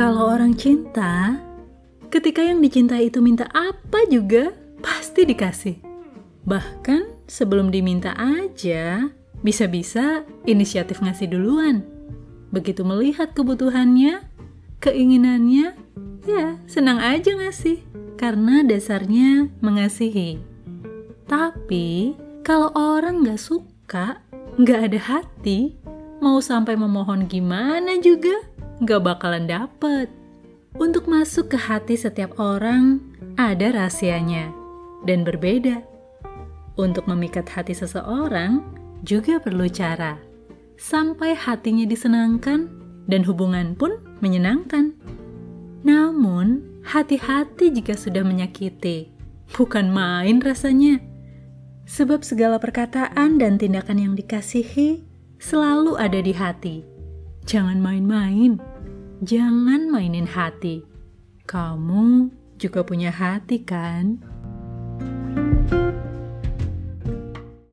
Kalau orang cinta, ketika yang dicintai itu minta apa juga, pasti dikasih. Bahkan sebelum diminta aja, bisa-bisa inisiatif ngasih duluan. Begitu melihat kebutuhannya, keinginannya, ya senang aja ngasih. Karena dasarnya mengasihi. Tapi, kalau orang gak suka, gak ada hati, mau sampai memohon gimana juga, gak bakalan dapet. Untuk masuk ke hati setiap orang, ada rahasianya dan berbeda. Untuk memikat hati seseorang juga perlu cara, sampai hatinya disenangkan dan hubungan pun menyenangkan. Namun, hati-hati jika sudah menyakiti, bukan main rasanya. Sebab segala perkataan dan tindakan yang dikasihi selalu ada di hati. Jangan main-main. Jangan mainin hati. Kamu juga punya hati, kan?